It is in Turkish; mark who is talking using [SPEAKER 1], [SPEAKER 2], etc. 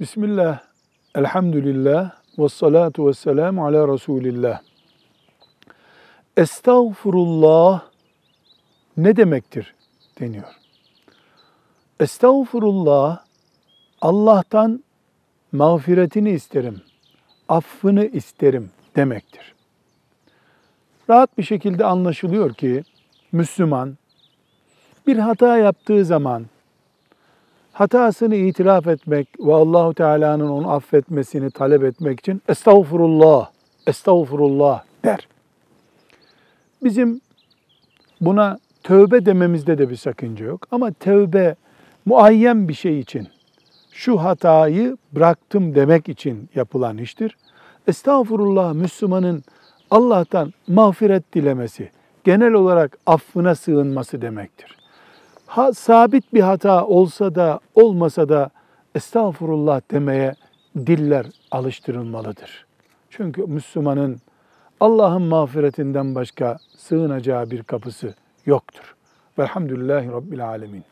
[SPEAKER 1] Bismillah, elhamdülillah, ve salatu ve selamu ala Resulillah. Estağfurullah ne demektir deniyor. Estağfurullah, Allah'tan mağfiretini isterim, affını isterim demektir. Rahat bir şekilde anlaşılıyor ki Müslüman bir hata yaptığı zaman hatasını itiraf etmek ve Allahu Teala'nın onu affetmesini talep etmek için estağfurullah, estağfurullah der. Bizim buna tövbe dememizde de bir sakınca yok ama tövbe muayyen bir şey için şu hatayı bıraktım demek için yapılan iştir. Estağfurullah Müslümanın Allah'tan mağfiret dilemesi, genel olarak affına sığınması demektir. Ha, sabit bir hata olsa da olmasa da estağfurullah demeye diller alıştırılmalıdır. Çünkü Müslümanın Allah'ın mağfiretinden başka sığınacağı bir kapısı yoktur. Velhamdülillahi Rabbil Alemin.